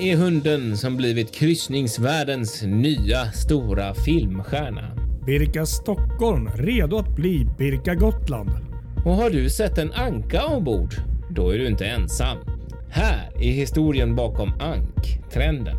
är hunden som blivit kryssningsvärldens nya stora filmstjärna. Birka Stockholm, redo att bli Birka Gotland. Och har du sett en anka ombord? Då är du inte ensam. Här är historien bakom anktrenden.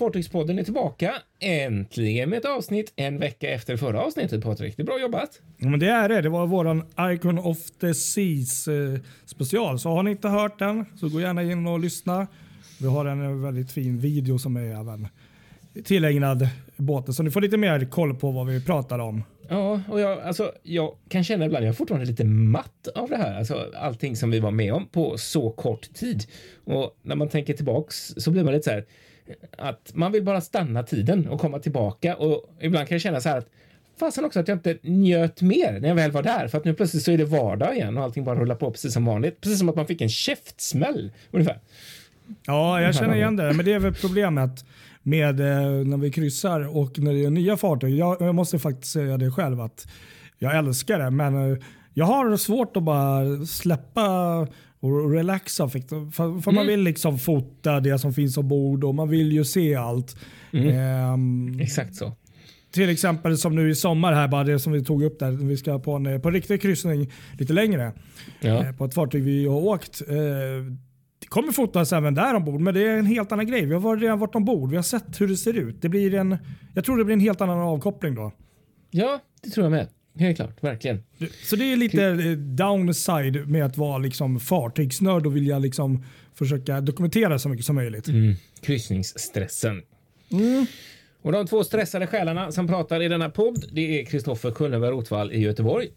Fartygspodden är tillbaka. Äntligen med ett avsnitt en vecka efter förra avsnittet Patrik. Det är bra jobbat. Ja, men det är det. Det var våran Icon of the Seas eh, special. Så har ni inte hört den så gå gärna in och lyssna. Vi har en väldigt fin video som är även tillägnad båten så ni får lite mer koll på vad vi pratar om. Ja, och jag, alltså, jag kan känna ibland, jag är fortfarande lite matt av det här, alltså allting som vi var med om på så kort tid. Och när man tänker tillbaks så blir man lite så här att man vill bara stanna tiden och komma tillbaka och ibland kan jag känna så här att fasen också att jag inte njöt mer när jag väl var där för att nu plötsligt så är det vardag igen och allting bara rullar på precis som vanligt. Precis som att man fick en käftsmäll ungefär. Ja, jag känner igen det. Men det är väl problemet med eh, när vi kryssar och när det är nya fartyg. Jag, jag måste faktiskt säga det själv att jag älskar det, men eh, jag har svårt att bara släppa och relaxa. För, för mm. man vill liksom fota det som finns ombord och man vill ju se allt. Mm. Um, Exakt så. Till exempel som nu i sommar här, bara det som vi tog upp där. Vi ska på en på riktig kryssning lite längre. Ja. Eh, på ett fartyg vi har åkt. Eh, det kommer fotas även där ombord, men det är en helt annan grej. Vi har redan varit ombord. Vi har sett hur det ser ut. Det blir en, jag tror det blir en helt annan avkoppling då. Ja, det tror jag med. Helt klart, verkligen. Så det är lite eh, downside med att vara liksom fartygsnörd och vilja liksom försöka dokumentera så mycket som möjligt. Mm. Kryssningsstressen. Mm. Och de två stressade själarna som pratar i denna podd, det är Kristoffer Kullenberg Rotvall i Göteborg.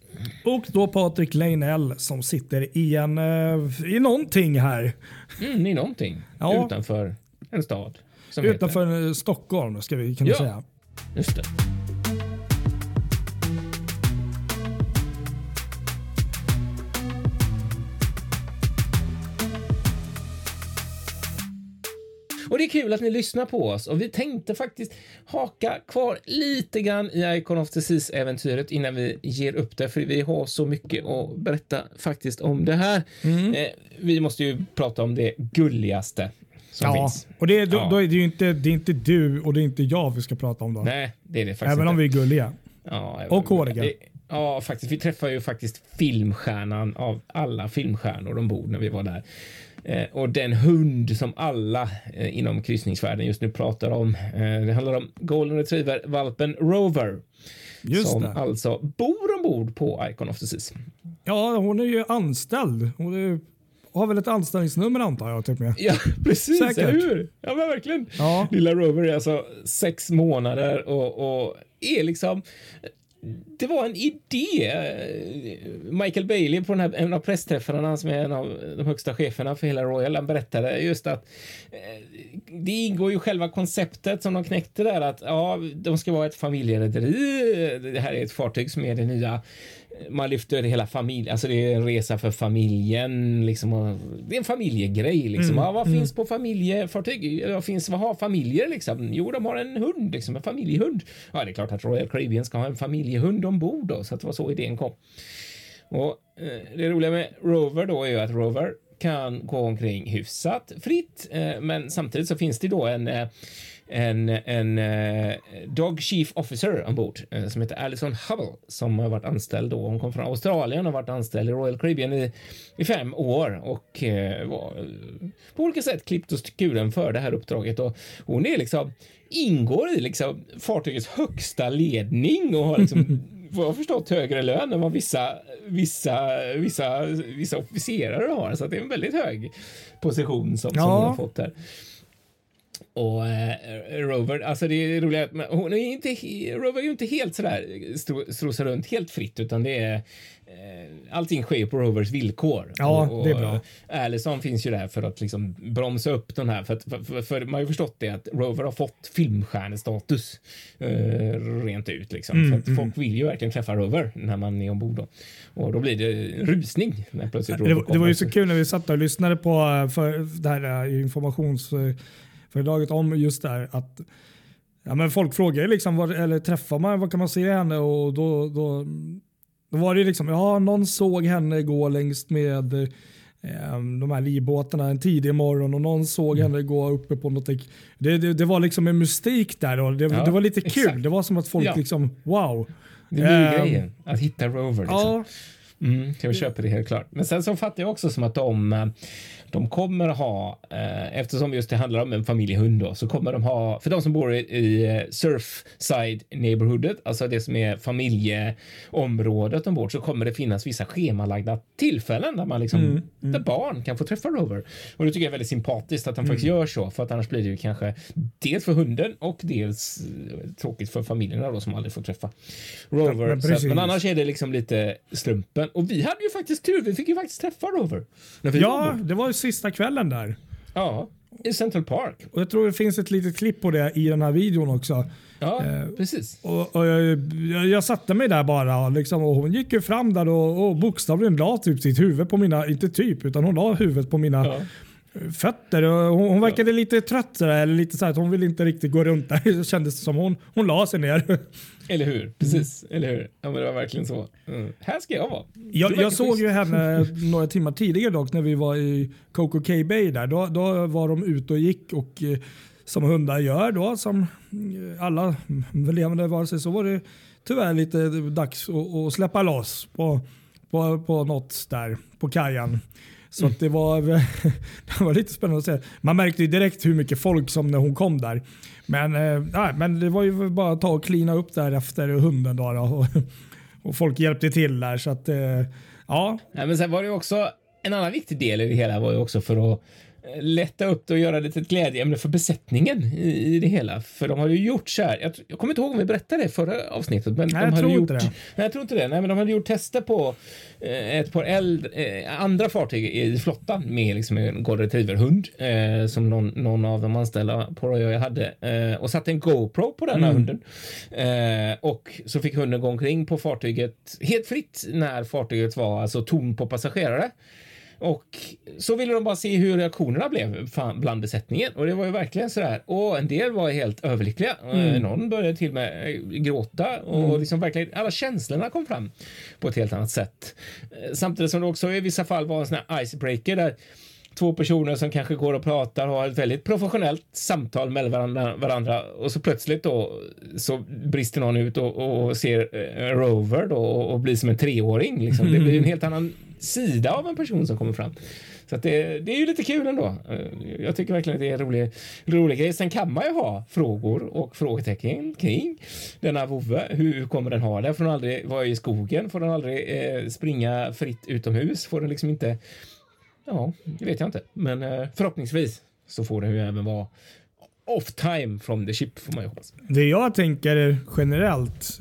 Och då Patrik Leinell som sitter i en, uh, i någonting här. Mm, I någonting. Ja. Utanför en stad. Utanför heter. Stockholm ska vi kunna ja. säga. Just det. Och det är kul att ni lyssnar på oss och vi tänkte faktiskt haka kvar lite grann i Icon of the Seas äventyret innan vi ger upp det, för vi har så mycket att berätta faktiskt om det här. Mm. Eh, vi måste ju prata om det gulligaste som ja, finns. Och det, då, ja. då är det ju inte, det är inte du och det är inte jag vi ska prata om då. Nej, det är det faktiskt Även inte. om vi är gulliga. Ja, och håriga. Ja, faktiskt. Vi träffade ju faktiskt filmstjärnan av alla filmstjärnor ombord när vi var där. Eh, och den hund som alla eh, inom kryssningsvärlden just nu pratar om. Eh, det handlar om golden retriever-valpen Rover. Just som det. alltså bor ombord på Icon of the Seas. Ja, hon är ju anställd. Hon är, har väl ett anställningsnummer antar jag. Typ. Ja, precis. Säkert. Hur? Ja, men verkligen. Ja. Lilla Rover är alltså sex månader och, och är liksom det var en idé. Michael Bailey på den här, en av pressträffarna som är en av de högsta cheferna för hela Royal, han berättade just att eh, det ingår ju själva konceptet som de knäckte där att ja, de ska vara ett familjerederi. Det här är ett fartyg som är det nya man lyfter hela familjen, alltså det är en resa för familjen, liksom, det är en familjegrej. Liksom. Mm. Ja, vad mm. finns på familjefartyg? Vad, finns, vad har familjer? Liksom? Jo, de har en hund, liksom, en familjehund. Ja, det är klart att Royal Caribbean ska ha en familjehund ombord, då, så att det var så idén kom. Och eh, Det roliga med Rover då är ju att Rover kan gå omkring hyfsat fritt, eh, men samtidigt så finns det då en eh, en, en uh, Dog Chief Officer ombord uh, som heter Alison Hubble som har varit anställd då. Hon kom från Australien och varit anställd i Royal Caribbean i, i fem år och uh, var på olika sätt klippt och skuren för det här uppdraget och hon är liksom ingår i liksom fartygets högsta ledning och har liksom vad jag förstått högre lön än vad vissa, vissa, vissa, vissa officerare har. Så det är en väldigt hög position som, ja. som hon har fått här. Och eh, Rover, alltså det är roligt, hon är inte, Rover är ju inte helt sådär strosar runt helt fritt utan det är eh, allting sker på Rovers villkor. Ja, och, och, det är bra. Allison finns ju där för att liksom bromsa upp den här, för, att, för, för, för, man har ju förstått det att Rover har fått filmstjärnestatus eh, rent ut liksom. Mm, för att mm. folk vill ju verkligen träffa Rover när man är ombord då. Och då blir det rusning när plötsligt Rover det, det var ju så kul när vi satt och lyssnade på för det här eh, informations föredraget om just det här att ja, men folk frågar liksom, var, eller träffar man, vad kan man se henne? Och då, då, då var det liksom, ja någon såg henne gå längs med eh, de här livbåtarna en tidig morgon och någon såg mm. henne gå uppe på något. Det, det, det var liksom en mystik där och det, ja, det var lite kul. Exakt. Det var som att folk ja. liksom, wow. Det blir um, grejen, att hitta Rover. Liksom. Ja. Mm, jag köper det helt klart. Men sen så fattar jag också som att de eh, de kommer ha, eh, eftersom just det handlar om en familjehund då, så kommer de ha, för de som bor i, i eh, Surfside neighborhoodet, alltså det som är familjeområdet ombord, så kommer det finnas vissa schemalagda tillfällen där man liksom, mm, mm. där barn kan få träffa Rover. Och det tycker jag är väldigt sympatiskt att de faktiskt mm. gör så, för att annars blir det ju kanske dels för hunden och dels tråkigt för familjerna då som aldrig får träffa Rover. Ja, men, så, men, annars är det liksom lite slumpen. Och vi hade ju faktiskt tur, vi fick ju faktiskt träffa Rover. Ja, det var ju sista kvällen där. Ja, i Central Park. Och Jag tror det finns ett litet klipp på det i den här videon också. Ja, eh, precis. Och, och jag, jag, jag, satte mig där bara liksom, och hon gick ju fram där och, och bokstavligen la typ sitt huvud på mina, inte typ, utan hon la huvudet på mina ja. Fötter. Och hon, hon verkade ja. lite trött sådär, eller lite så att hon ville inte riktigt gå runt där. Det kändes som hon, hon la sig ner. Eller hur? Precis. Mm. Eller hur? Ja, men det var verkligen så. Mm. Här ska jag vara. Jag, jag såg ju henne några timmar tidigare dock när vi var i Coco K Bay där. Då, då var de ute och gick och eh, som hundar gör då, som eh, alla levande varelser, så var det tyvärr lite dags att, att släppa loss på, på, på något där på kajen. Så mm. det, var, det var lite spännande att se. Man märkte ju direkt hur mycket folk som när hon kom där. Men, äh, men det var ju bara att ta och klina upp där efter hunden. Då, då och, och, folk hjälpte till där. Så att, äh, ja. ja. Men sen var det också en annan viktig del i det hela var ju också för att lätta upp det och göra det till ett glädjeämne för besättningen i, i, det hela. För de har ju gjort så här. Jag, jag kommer inte ihåg om vi berättade det förra avsnittet, men nej, de hade gjort. Nej, jag tror inte det. Nej, men de hade gjort tester på eh, ett par äldre, eh, andra fartyg i flottan med liksom en golden retriever-hund eh, som någon, någon, av de anställda på Royal hade eh, och satte en GoPro på den här mm. hunden. Eh, och så fick hunden gå omkring på fartyget helt fritt när fartyget var alltså tom på passagerare. Och så ville de bara se hur reaktionerna blev bland besättningen och det var ju verkligen så där. Och en del var helt överlyckliga. Mm. Någon började till och med eh, gråta och mm. liksom verkligen alla känslorna kom fram på ett helt annat sätt. Eh, samtidigt som det också i vissa fall var en sån här icebreaker där två personer som kanske går och pratar och har ett väldigt professionellt samtal med varandra, varandra och så plötsligt då så brister någon ut och, och ser eh, Rover då och, och blir som en treåring. Liksom. Det blir en helt annan sida av en person som kommer fram. Så det, det, är ju lite kul ändå. Eh, jag tycker verkligen att det är en rolig, rolig grej. Sen kan man ju ha frågor och frågetecken kring denna vovve. Hur kommer den ha det? Får den aldrig vara i skogen? Får den aldrig eh, springa fritt utomhus? Får den liksom inte... Ja, det vet jag inte. Men eh, förhoppningsvis så får den ju även vara off time from the ship får man ju hoppas. Det jag tänker generellt,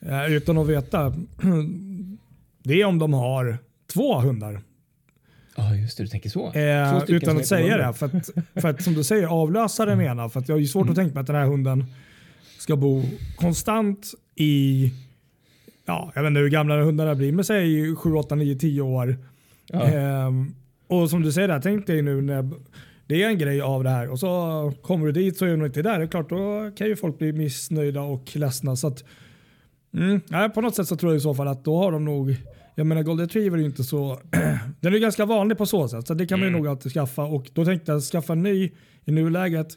eh, utan att veta, det är om de har två hundar. Ja, just det. Du tänker så. Eh, utan att säga det. För att, för att som du säger, avlösa den ena. För att jag har ju svårt mm. att tänka mig att den här hunden ska bo konstant i, ja, jag vet inte hur gamla hundarna blir, men säg 7, 8, 9, 10 år. Ja. Eh, och som du säger, där, tänk dig nu när det är en grej av det här och så kommer du dit så är hon inte där. Det är klart, då kan ju folk bli missnöjda och ledsna. Så att, Mm, nej, på något sätt så tror jag i så fall att då har de nog jag menar Golden Retriever är inte så... den är ganska vanlig på så sätt så det kan man ju mm. nog alltid skaffa och då tänkte jag skaffa en ny i nuläget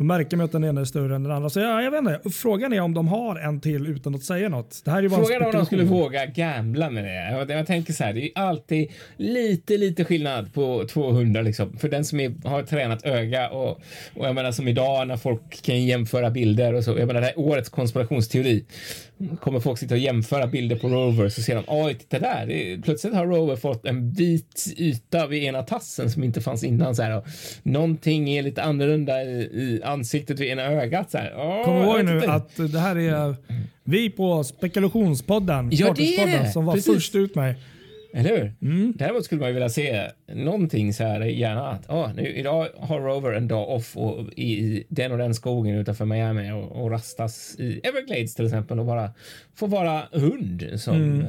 då märker man att den ena är större än den andra. Så ja, jag vet inte. Frågan är om de har en till utan att säga något. Det här är bara Frågan är om de skulle våga gambla med det. Jag, jag tänker så här, det är alltid lite, lite skillnad på 200 liksom. För den som är, har tränat öga och, och jag menar som idag när folk kan jämföra bilder och så. Jag menar det här årets konspirationsteori. Kommer folk sitta och jämföra bilder på Rover så ser de, oj, titta där. Plötsligt har Rover fått en vit yta vid ena tassen som inte fanns innan. Så här, och någonting är lite annorlunda i, i ansiktet vid ena ögat. Så här. Kom ihåg nu att det här är vi på spekulationspodden, ja, det är det. som var Precis. först ut med Eller hur? Mm. Däremot skulle man ju vilja se någonting så här gärna att ah, nu, idag har Rover en dag off och i, den och den skogen utanför Miami och, och rastas i Everglades till exempel och bara få vara hund. Som, mm. Eh,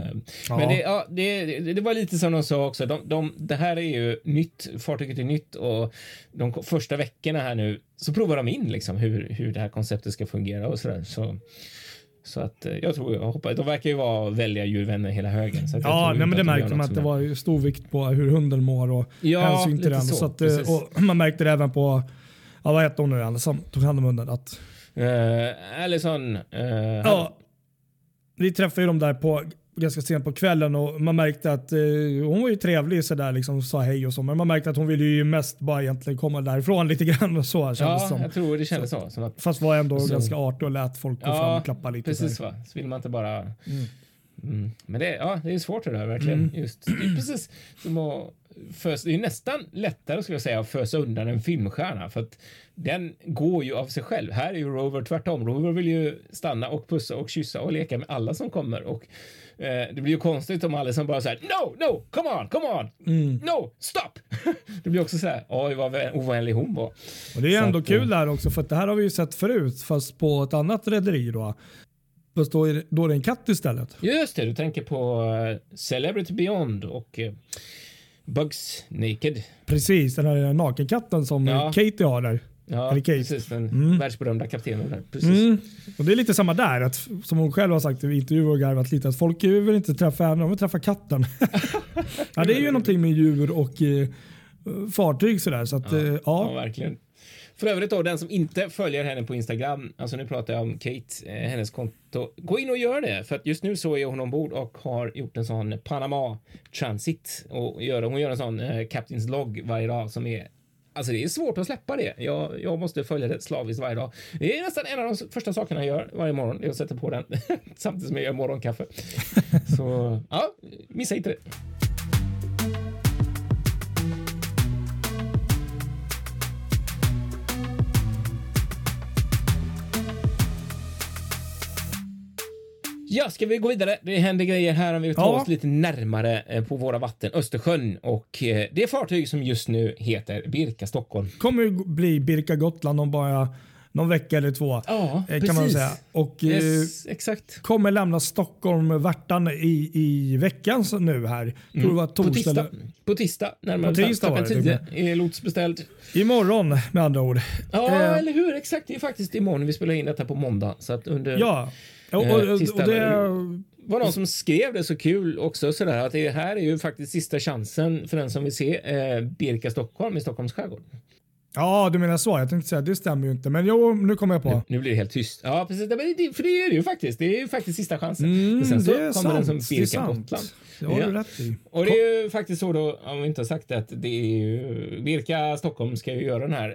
ja. Men det, ja, det, det, det, var lite som de sa också. De, de, det här är ju nytt. Fartyget är nytt och de första veckorna här nu så provar de in liksom hur, hur det här konceptet ska fungera och så där. Så så att eh, jag tror, jag hoppas, de verkar ju vara välja djurvänner hela högen. Så ja, nej, men det märkte man att det var stor vikt på hur hunden mår och ja, hänsyn till den. Så, så att, eh, och man märkte det även på, ja, vad hette hon nu som tog hand om hunden? Att, uh, Allison. Uh, ja, vi träffade ju dem där på ganska sent på kvällen och man märkte att eh, hon var ju trevlig sådär liksom sa hej och så men man märkte att hon ville ju mest bara egentligen komma därifrån lite grann och så Ja, som. jag tror det kändes så. så att, fast var ändå så, ganska artig och lät folk gå ja, fram och klappa lite. Precis där. va, så vill man inte bara mm. Mm. Men det, ja, det är svårt det där verkligen. Mm. Just, det är precis som att fösa, det är nästan lättare skulle jag säga att fösa undan en filmstjärna för att den går ju av sig själv. Här är ju Rover tvärtom. Rover vill ju stanna och pussa och kyssa och leka med alla som kommer och Eh, det blir ju konstigt om alla som bara säger no, no, come on, come on, mm. no, stop. det blir också så här, oj vad ovänlig hon var. Och det är så ändå att, kul där också för det här har vi ju sett förut fast på ett annat rederi då. Fast då är, det, då är det en katt istället. Just det, du tänker på uh, Celebrity Beyond och Bugs Naked. Precis, den här nakenkatten som ja. Katie har där. Ja, precis. Den mm. världsberömda kaptenen där. Precis. Mm. Och det är lite samma där, att, som hon själv har sagt i intervjuer och garvat lite, att folk vill inte träffa henne, de vill träffa katten. ja, det är ju någonting med djur och eh, fartyg sådär. Så att, ja, eh, ja. ja. verkligen. För övrigt då, den som inte följer henne på Instagram, alltså nu pratar jag om Kate, eh, hennes konto, gå in och gör det. För att just nu så är hon ombord och har gjort en sån Panama transit och gör, hon gör en sån eh, Captain's log varje dag som är Alltså det är svårt att släppa det. Jag, jag måste följa det slaviskt varje dag. Det är nästan en av de första sakerna jag gör varje morgon. Att sätta på den samtidigt som jag gör morgonkaffe. Så ja, missa inte det. Ja, ska vi gå vidare? Det händer grejer här om vi tar ja. oss lite närmare eh, på våra vatten, Östersjön och eh, det fartyg som just nu heter Birka Stockholm. Kommer bli Birka Gotland om bara någon vecka eller två. Ja, kan precis. man säga. Och yes, exakt. kommer lämna Stockholm Värtan i, i veckan nu här. Mm. Tror torsdag. På tisdag, på tisdag närmare på tisdag klockan 10 är lots beställd. Imorgon med andra ord. Ja, eh. eller hur? Exakt. Det är faktiskt imorgon. Vi spelar in detta på måndag. Så att under... Ja. Och, och, och, och det var någon som skrev det så kul också sådär att det här är ju faktiskt sista chansen för den som vill se eh, Birka Stockholm i Stockholms skärgård. Ja, du menar så. Jag tänkte säga det stämmer ju inte. Men jo, nu kommer jag på. Nu, nu blir det helt tyst. Ja, precis. För det är det ju faktiskt. Det är ju faktiskt sista chansen. Mm, sen så kommer sant. den som Birka Gotland. Det har ja. du rätt i. Och det är ju faktiskt så då, om vi inte har sagt det, att det är ju Birka Stockholm ska ju göra den här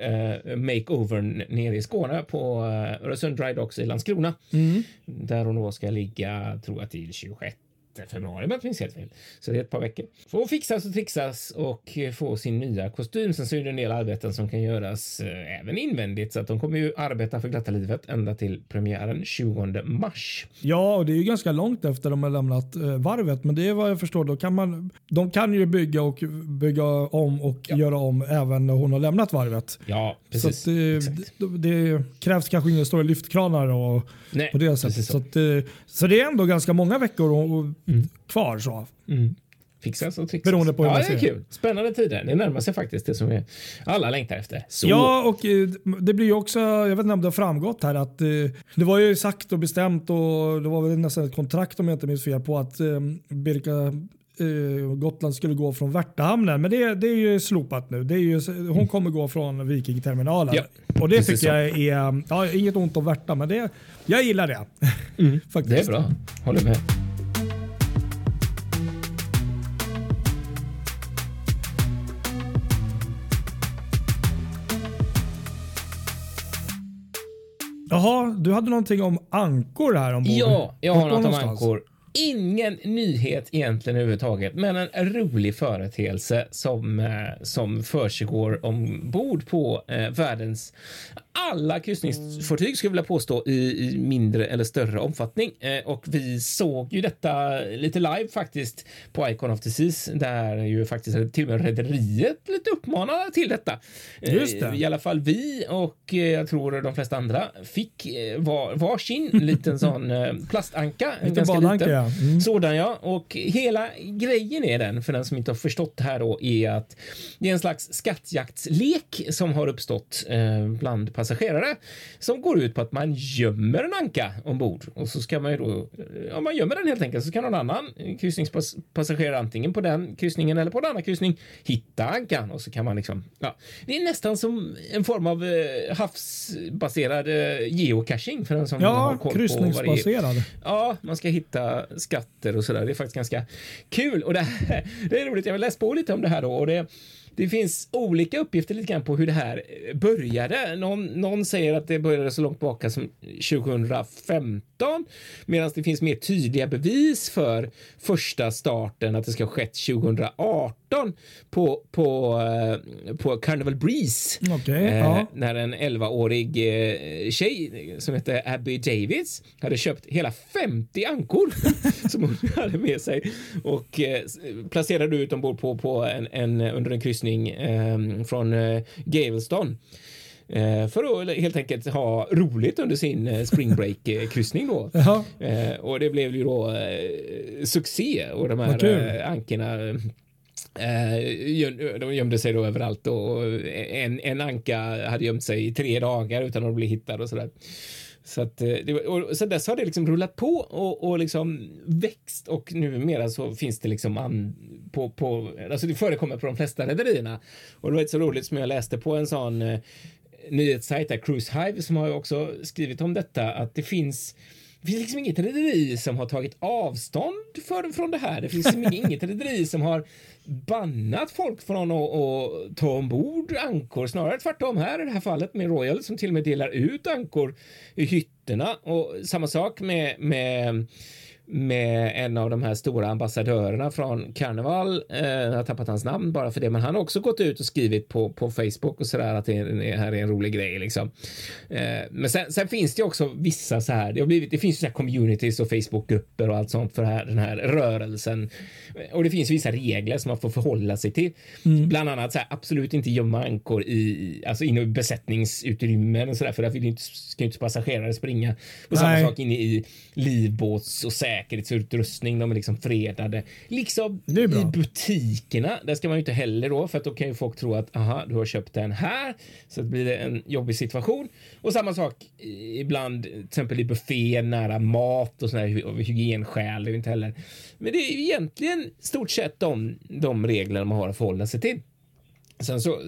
eh, makeovern nere i Skåne på eh, Öresund Dry Docks i Landskrona. Mm. Där hon då ska ligga, tror jag, till 26 februari om jag minns helt fel. Så det är ett par veckor. Få fixas och trixas och få sin nya kostym. Sen så är det en del arbeten som kan göras eh, även invändigt så att de kommer ju arbeta för glatta livet ända till premiären 20 mars. Ja, och det är ju ganska långt efter de har lämnat eh, varvet, men det är vad jag förstår. Då kan man. De kan ju bygga och bygga om och ja. göra om även när hon har lämnat varvet. Ja, precis. Så det, det, det, krävs kanske inga stora lyftkranar och Nej, på det sättet. Så. Att, eh, så det är ändå ganska många veckor och, mm. kvar. så. Mm. Fixas och trixas. Beroende på hur ja, det är kul. Spännande tider. Det närmar sig faktiskt det som vi alla längtar efter. Så. Ja, och eh, det blir ju också, jag vet inte om det har framgått här att eh, det var ju sagt och bestämt och det var väl nästan ett kontrakt om jag inte minns fel på att Birka Gotland skulle gå från Värtahamnen. Men det, det är ju slopat nu. Det är ju, hon kommer gå från Vikingterminalen. Ja, och det tycker jag är, ja, inget ont om Värta, men det, jag gillar det. Mm, det är bra. Håller med. Jaha, du hade någonting om ankor här ombord. Ja, jag har något om ankor. Ingen nyhet egentligen överhuvudtaget, men en rolig företeelse som, eh, som försiggår ombord på eh, världens alla kryssningsfartyg skulle jag vilja påstå i, i, mindre eller större omfattning. Eh, och vi såg ju detta lite live faktiskt på Icon of the Seas där ju faktiskt till och med rederiet lite uppmanade till detta. Eh, Just det. I alla fall vi och eh, jag tror de flesta andra fick var, varsin liten sån plastanka. Lite badanka ja. Mm. Sådan ja. Och hela grejen är den, för den som inte har förstått det här då, är att det är en slags skattjaktslek som har uppstått eh, bland passagerare som går ut på att man gömmer en anka ombord och så ska man ju då, ja man gömmer den helt enkelt så kan någon annan kryssningspassagerare antingen på den kryssningen eller på en annan kryssning hitta ankan och så kan man liksom, ja, det är nästan som en form av eh, havsbaserad eh, geocaching för den som ja, har koll kryssningsbaserad. på vad det är. Ja, man ska hitta skatter och sådär. Det är faktiskt ganska kul och det, här, det är roligt. Jag har läst på lite om det här då och det det finns olika uppgifter lite grann på hur det här eh, började. Någon, någon säger att det började så långt tillbaka som 2015 medan det finns mer tydliga bevis för första starten att det ska ha skett 2018 på, på, eh, på Carnival Breeze. Okay, eh, ja. När en 11-årig eh, tjej som heter Abby Davids hade köpt hela 50 ankor som hon hade med sig och eh, placerade ut ombord på, på en, en, under en kryssning eh, från eh, Galveston. Eh, för att helt enkelt ha roligt under sin eh, spring break kryssning då. Och det blev ju då succé och de här ankorna Eh, de gömde sig då överallt och en, en anka hade gömt sig i tre dagar utan att bli hittad och sådär. Så att eh, det, och sen dess har det liksom rullat på och, och liksom växt och numera så finns det liksom an, på, på, alltså det förekommer på de flesta rederierna. Och det var så roligt som jag läste på en sån eh, nyhetssajt där, Cruise Hive, som har ju också skrivit om detta, att det finns det finns liksom inget rederi som har tagit avstånd för, från det här. Det finns liksom inget rederi som har bannat folk från att, att ta ombord ankor. Snarare tvärtom här i det här fallet med Royal som till och med delar ut ankor i hytterna. Och samma sak med, med med en av de här stora ambassadörerna från Carnival. Eh, jag har tappat hans namn bara för det, men han har också gått ut och skrivit på, på Facebook och så där att det, är, här är en rolig grej liksom. Eh, men sen, sen, finns det också vissa så här. Det har blivit. Det finns så här communities och Facebookgrupper och allt sånt för här, den här rörelsen och det finns vissa regler som man får förhålla sig till. Mm. Bland annat så här, absolut inte gömma ankor i alltså inne i besättningsutrymmen och så där, för där vill inte, ska inte passagerare springa. Och samma sak inne i livbåts och säkerhetsutrustning. De är liksom fredade. Liksom i butikerna. Där ska man ju inte heller då, för att då kan ju folk tro att aha, du har köpt den här, så det blir det en jobbig situation. Och samma sak ibland, till exempel i buffén nära mat och sådana här hygienskäl. Det är inte heller. Men det är ju egentligen stort sett de, de regler man har att förhålla sig till. Sen så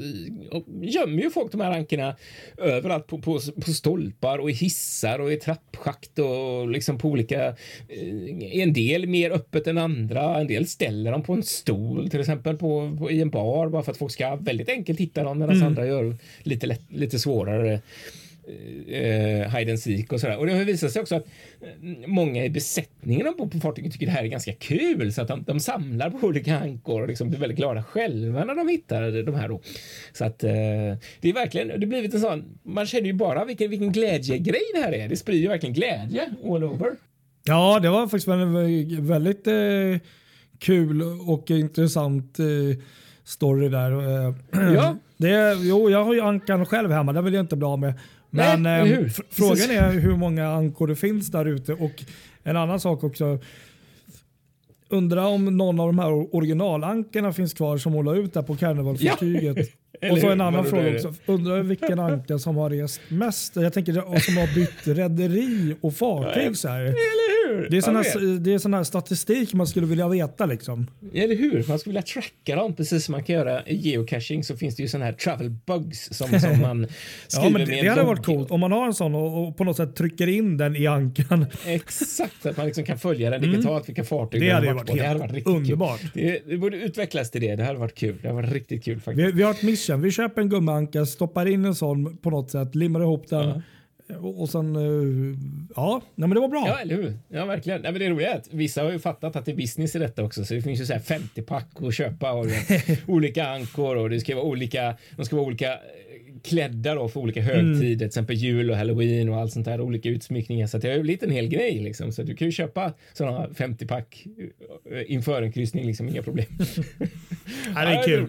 gömmer ju folk de här ankorna överallt på, på, på stolpar och i hissar och i trappschakt och liksom på olika. Eh, en del mer öppet än andra. En del ställer dem på en stol till exempel på, på i en bar bara för att folk ska väldigt enkelt hitta dem medan mm. andra gör lite lätt, lite svårare eh, hide and seek och sådär. Och det har visat sig också att eh, många i besättningen ombord på fartyget tycker det här är ganska kul så att de, de samlar på olika ankor och liksom blir väldigt glada själva när de hittar de här då. Så att eh, det är verkligen, det har blivit en sån, man känner ju bara vilken, vilken glädjegrej det här är. Det sprider ju verkligen glädje all over. Ja, det var faktiskt väldigt, väldigt eh, kul och intressant eh, story där. Eh, ja. Det, jo, jag har ju ankan själv hemma, den vill jag inte bli av med. Men Nej, eh, frågan är hur många ankor det finns där ute. Och en annan sak också. Undrar om någon av de här originalankorna finns kvar som håller ut där på karnevalfartyget. Ja. och så en annan fråga också. Undrar vilken anka som har rest mest. Jag tänker som har bytt rederi och fartyg. Så här. Det är sån, här, det är sån här statistik man skulle vilja veta liksom. Eller hur? Man skulle vilja tracka dem precis som man kan göra i geocaching så finns det ju sån här travel bugs som, som man skriver ja, men det, med. Det hade varit coolt om man har en sån och, och, på något sätt trycker in den i ankan. Exakt, att man liksom kan följa den mm. digitalt, mm. vilka fartyg det hade, varit, det hade varit riktigt underbart. Det, det borde utvecklas till det. Det hade varit kul. Det hade varit riktigt kul faktiskt. Vi, vi har ett mission. Vi köper en gummianka, stoppar in en sån på något sätt, limmar ihop den. Uh Och sen, eh, ja, nej, men det var bra. Ja, eller hur? Ja, verkligen. Nej, men det roliga är att vissa har ju fattat att det är business i detta också, så det finns ju så här 50 pack att köpa och olika ankor och det ska vara olika, de ska vara olika klädda då för olika högtider, mm. till exempel jul och halloween och allt sånt där, olika utsmyckningar. Så det har blivit en hel grej liksom. Så du kan ju köpa sådana 50 pack eh, inför en kryssning, liksom inga problem. ja, det är kul.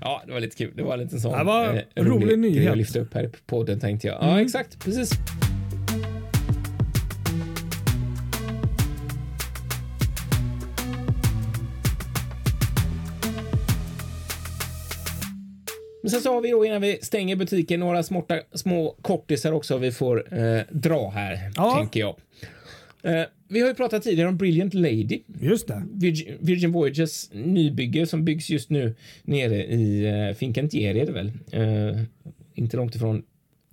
Ja, det var lite kul. Det var en liten sån det var eh, rolig, rolig nyhet. Jag lyfte upp här på podden tänkte jag. Ja, mm. exakt. Precis. Men sen så har vi då innan vi stänger butiken några smarta, små kortisar också vi får eh, dra här, ja. tänker jag. Eh, vi har ju pratat tidigare om Brilliant Lady. Just det. Virgin, Virgin Voyages nybygge som byggs just nu nere i uh, Fincantieri är det väl? Uh, inte långt ifrån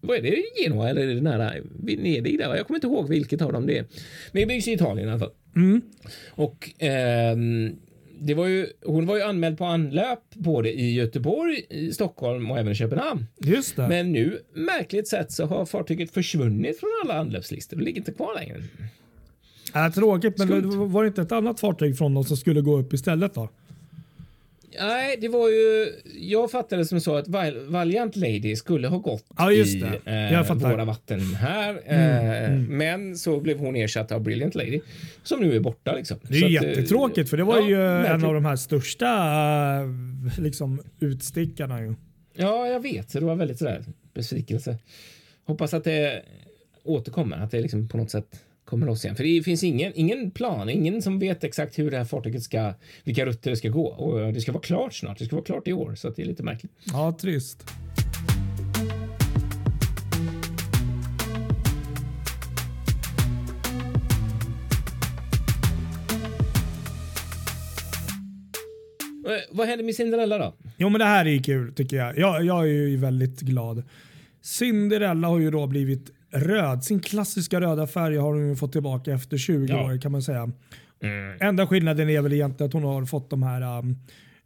vad är det? Genoa eller är det nära Venedig? Där? Jag kommer inte ihåg vilket av dem det är. Men det byggs i Italien i alla fall. Mm. Och um, det var ju, hon var ju anmäld på anlöp både i Göteborg, i Stockholm och även i Köpenhamn. Just det. Men nu, märkligt sett, så har fartyget försvunnit från alla anlöpslistor. Det ligger inte kvar längre. Äh, tråkigt, men Skumt. var det inte ett annat fartyg från dem som skulle gå upp istället då? Nej, det var ju... Jag fattade som så att Valiant Lady skulle ha gått ja, i eh, våra vatten här. Mm, eh, mm. Men så blev hon ersatt av Brilliant Lady som nu är borta. Liksom. Det är så jättetråkigt att, för det var ja, ju en av de här största liksom, utstickarna. Ju. Ja, jag vet. Det var väldigt sådär besvikelse. Hoppas att det återkommer, att det liksom på något sätt kommer loss igen. För det finns ingen, ingen plan, ingen som vet exakt hur det här fartyget ska, vilka rutter det ska gå. Och det ska vara klart snart. Det ska vara klart i år, så det är lite märkligt. Ja, trist. Eh, vad händer med Cinderella då? Jo, men det här är kul tycker jag. Jag, jag är ju väldigt glad. Cinderella har ju då blivit röd. Sin klassiska röda färg har hon fått tillbaka efter 20 ja. år kan man säga. Mm. Enda skillnaden är väl egentligen att hon har fått de här um,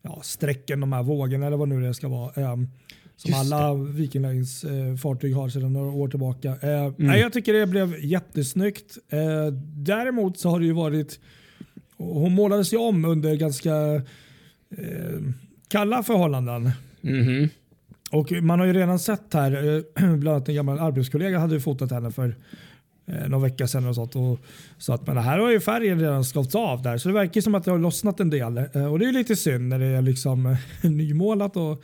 ja, strecken, de här vågorna eller vad nu det ska vara. Um, som Just alla Viking Lines eh, fartyg har sedan några år tillbaka. Eh, mm. nej, jag tycker det blev jättesnyggt. Eh, däremot så har det ju varit, hon målades ju om under ganska eh, kalla förhållanden. Mm -hmm. Och man har ju redan sett här, eh, bland annat en gammal arbetskollega hade ju fotat henne för eh, någon vecka sedan och sånt. Och, så att, men här har ju färgen redan skavts av där så det verkar som att det har lossnat en del. Eh, och det är lite synd när det är liksom eh, nymålat och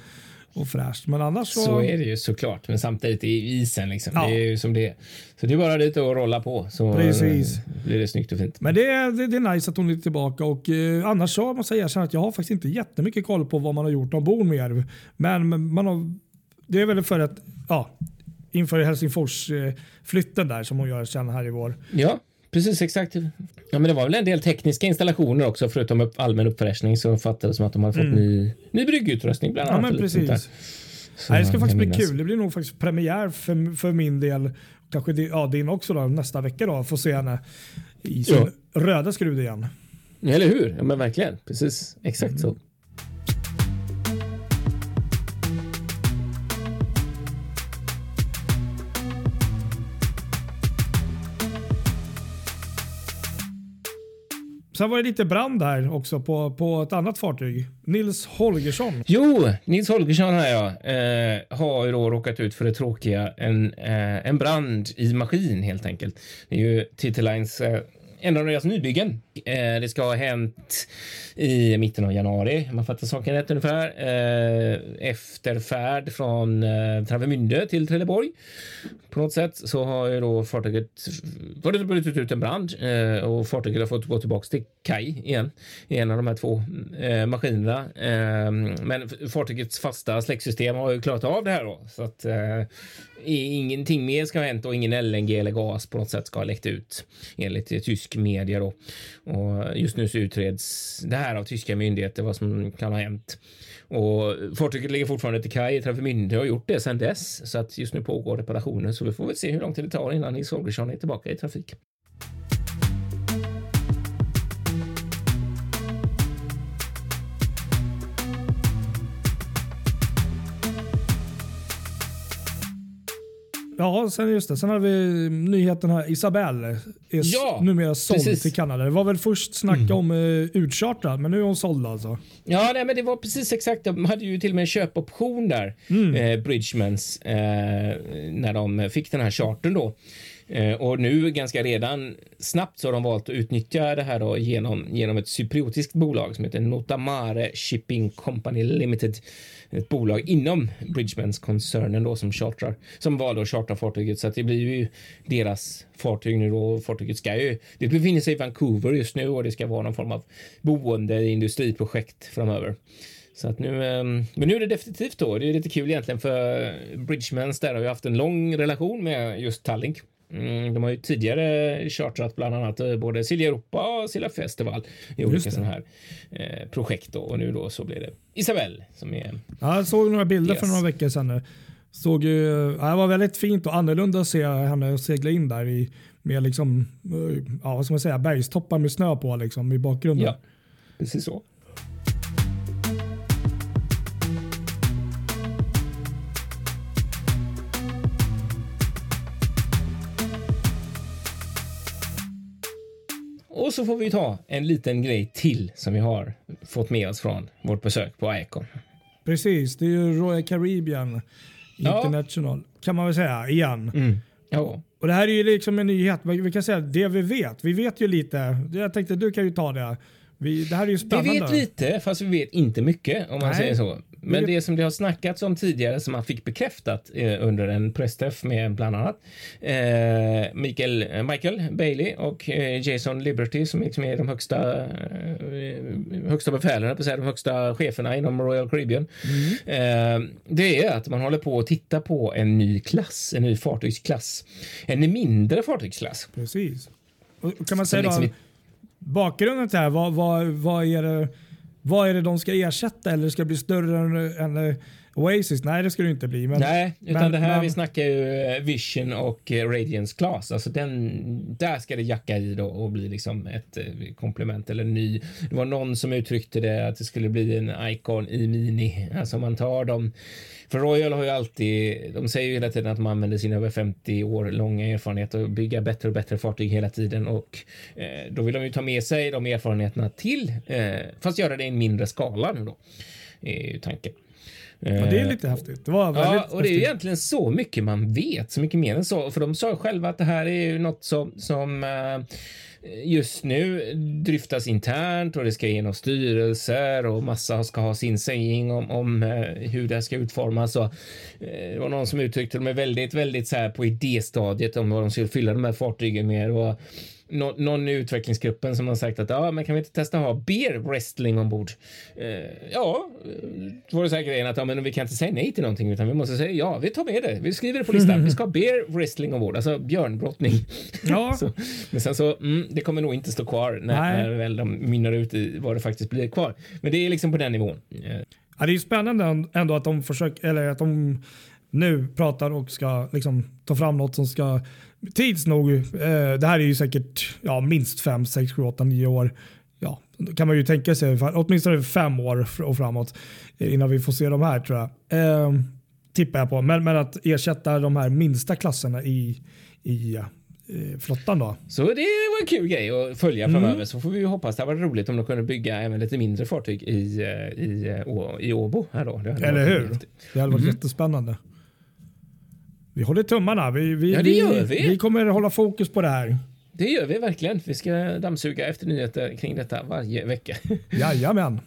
och fräscht. Men annars så... så är det ju såklart. Men samtidigt i isen liksom. Ja. Det är ju som det är. Så det är bara dit och rolla på så Precis. blir det snyggt och fint. Men det är, det, det är nice att hon är tillbaka och eh, annars så måste jag erkänna att jag har faktiskt inte jättemycket koll på vad man har gjort ombord med Men man har, det är väl för att ja, inför Helsingfors eh, flytten där som hon gör sen här i vår. Ja. Precis, exakt. Ja, men det var väl en del tekniska installationer också, förutom upp, allmän uppfräschning så fattades som att de hade fått mm. ny, ny bryggutrustning bland annat. Ja, men precis. Så, Nej, det ska faktiskt bli kul. Det blir nog faktiskt premiär för, för min del, kanske ja, din också då, nästa vecka då, få se henne i sin ja. röda skrud igen. Eller hur? Ja, men verkligen. Precis, exakt mm. så. Sen var det lite brand här också på, på ett annat fartyg. Nils Holgersson. Jo, Nils Holgersson här ja, eh, har ju då råkat ut för det tråkiga. En, eh, en brand i maskin helt enkelt. Det är ju TT Lines eh, en av deras nybyggen. Eh, det ska ha hänt i mitten av januari, om man fattar saken rätt ungefär. Eh, Efter färd från eh, Travemünde till Trelleborg. På något sätt så har ju då fartyget brutit ut en brand och fartyget har fått gå tillbaka till kaj igen i en av de här två maskinerna. Ehm, men fartygets fasta släcksystem har ju klarat av det här då så att ingenting mer ska ha hänt och ingen LNG eller gas på något sätt ska ha läckt ut enligt tysk media då. Och just nu så utreds det här av tyska myndigheter vad som kan ha hänt. Och fartyget ligger fortfarande till kaj. Travemünde har gjort det sedan dess så att just nu pågår reparationer så vi får väl se hur lång tid det tar innan Nils Holgersson är tillbaka i trafik. Ja, sen just det. Sen har vi nyheten här. Isabelle är ja, numera såld precis. till Kanada. Det var väl först snacka mm. om uh, utchartrad, men nu är hon såld alltså. Ja, nej, men det var precis exakt. De hade ju till och med en köpoption där, mm. eh, Bridgemans, eh, när de fick den här chartern då. Eh, och nu ganska redan snabbt så har de valt att utnyttja det här då genom, genom ett cypriotiskt bolag som heter Notamare Shipping Company Limited. Ett bolag inom Bridgemans-koncernen då som chartrar, som valde att chartra fartyget. Så att det blir ju deras fartyg nu då. Fartyget ska ju, det befinner sig i Vancouver just nu och det ska vara någon form av boende industriprojekt framöver. Så att nu, ehm, men nu är det definitivt då. Det är lite kul egentligen för Bridgemans där har ju haft en lång relation med just Tallink. Mm, de har ju tidigare chartrat bland annat eh, både Silja Europa och Silja Festival i olika sådana här eh, projekt då. och nu då så blir det Isabelle som är. Ja, jag såg några bilder yes. för några veckor sedan. Såg ju, ja, det var väldigt fint och annorlunda att se henne segla in där i med liksom, eh, ja, vad ska man säga, bergstoppar med snö på liksom, i bakgrunden. Ja, precis så. Och så får vi ta en liten grej till som vi har fått med oss från vårt besök på Icon. Precis, det är ju Royal Caribbean International ja. kan man väl säga igen. Mm. Ja. Och det här är ju liksom en nyhet. Vi kan säga det vi vet. Vi vet ju lite. Jag tänkte du kan ju ta det. Vi, det här är ju spännande. Vi vet lite, fast vi vet inte mycket om man Nej. säger så. Men det som det har snackats om tidigare som man fick bekräftat eh, under en pressträff med bland annat eh, Michael, eh, Michael Bailey och eh, Jason Liberty som liksom är de högsta, eh, högsta befälen, på säga, de högsta cheferna inom Royal Caribbean. Mm. Eh, det är att man håller på att titta på en ny klass, en ny fartygsklass. En mindre fartygsklass. Precis. Och kan man säga liksom då, bakgrunden till det här, vad, vad, vad är det vad är det de ska ersätta? Eller ska det bli större än, än Oasis? Nej, det ska det inte bli. Men, Nej, utan men, det här men, vi snackar ju eh, Vision och eh, Radiance Class. Alltså den, där ska det jacka i då och bli liksom ett eh, komplement eller ny. Det var någon som uttryckte det att det skulle bli en Icon i Mini. Alltså man tar dem för Royal har ju alltid, de säger ju hela tiden att man använder sin över 50 år långa erfarenhet och bygga bättre och bättre fartyg hela tiden och eh, då vill de ju ta med sig de erfarenheterna till, eh, fast göra det i en mindre skala nu då, är ju tanken. Ja, det är lite häftigt. Det var ja, och det är egentligen så mycket man vet, så mycket mer än så. För de sa själva att det här är ju något som, som uh, just nu dryftas internt och det ska igenom styrelser och massa ska ha sin saying om, om uh, hur det ska utformas. Och, det var någon som uttryckte de är väldigt, väldigt så här på idéstadiet om vad de ska fylla de här fartygen med. Och, nå, någon i utvecklingsgruppen som har sagt att ja, men kan vi inte testa att ha beer wrestling ombord? Eh, ja, då var det så här grejen att ja, men vi kan inte säga nej till någonting utan vi måste säga ja, vi tar med det. Vi skriver det på listan. Vi ska ha beer wrestling ombord, alltså björnbrottning. Ja. så, men sen så, mm, det kommer nog inte stå kvar när, när väl de mynnar ut i vad det faktiskt blir kvar. Men det är liksom på den nivån. Ja, det är spännande ändå att de försöker, eller att de nu pratar och ska liksom ta fram något som ska tids nog, eh, det här är ju säkert ja, minst 5, 6, 7, 8, 9 år. Ja, då kan man ju tänka sig åtminstone fem år och framåt innan vi får se de här tror jag. Eh, tippar jag på. Men, men att ersätta de här minsta klasserna i, i eh, flottan då. Så det var en kul grej att följa mm. framöver. Så får vi hoppas. Det var roligt om de kunde bygga även lite mindre fartyg i, eh, i, i, i Åbo. Här då. Eller hur? Det hade varit mm. jättespännande. Vi håller tummarna. Vi, vi, ja, det gör vi. Vi kommer hålla fokus på det här. Det gör vi verkligen. Vi ska dammsuga efter nyheter kring detta varje vecka. Jajamän.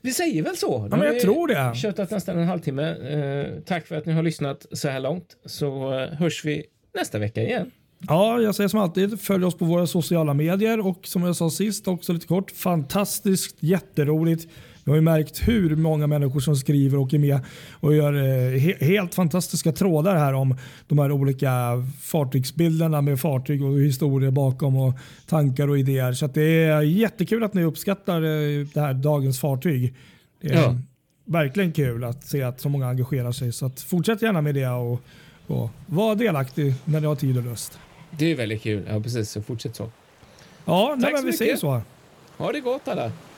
Vi säger väl så. Ja, men jag tror det. Köttat nästan en halvtimme. Eh, tack för att ni har lyssnat så här långt så eh, hörs vi nästa vecka igen. Ja, jag säger som alltid, följ oss på våra sociala medier och som jag sa sist också lite kort, fantastiskt jätteroligt vi har ju märkt hur många människor som skriver och är med och gör eh, he helt fantastiska trådar här om de här olika fartygsbilderna med fartyg och historier bakom och tankar och idéer. Så det är jättekul att ni uppskattar eh, det här dagens fartyg. Det är ja. verkligen kul att se att så många engagerar sig. Så fortsätt gärna med det och, och var delaktig när ni har tid och lust. Det är väldigt kul. Ja, precis. Så fortsätt så. Ja, nej, men vi mycket. säger så. Ha det gott alla.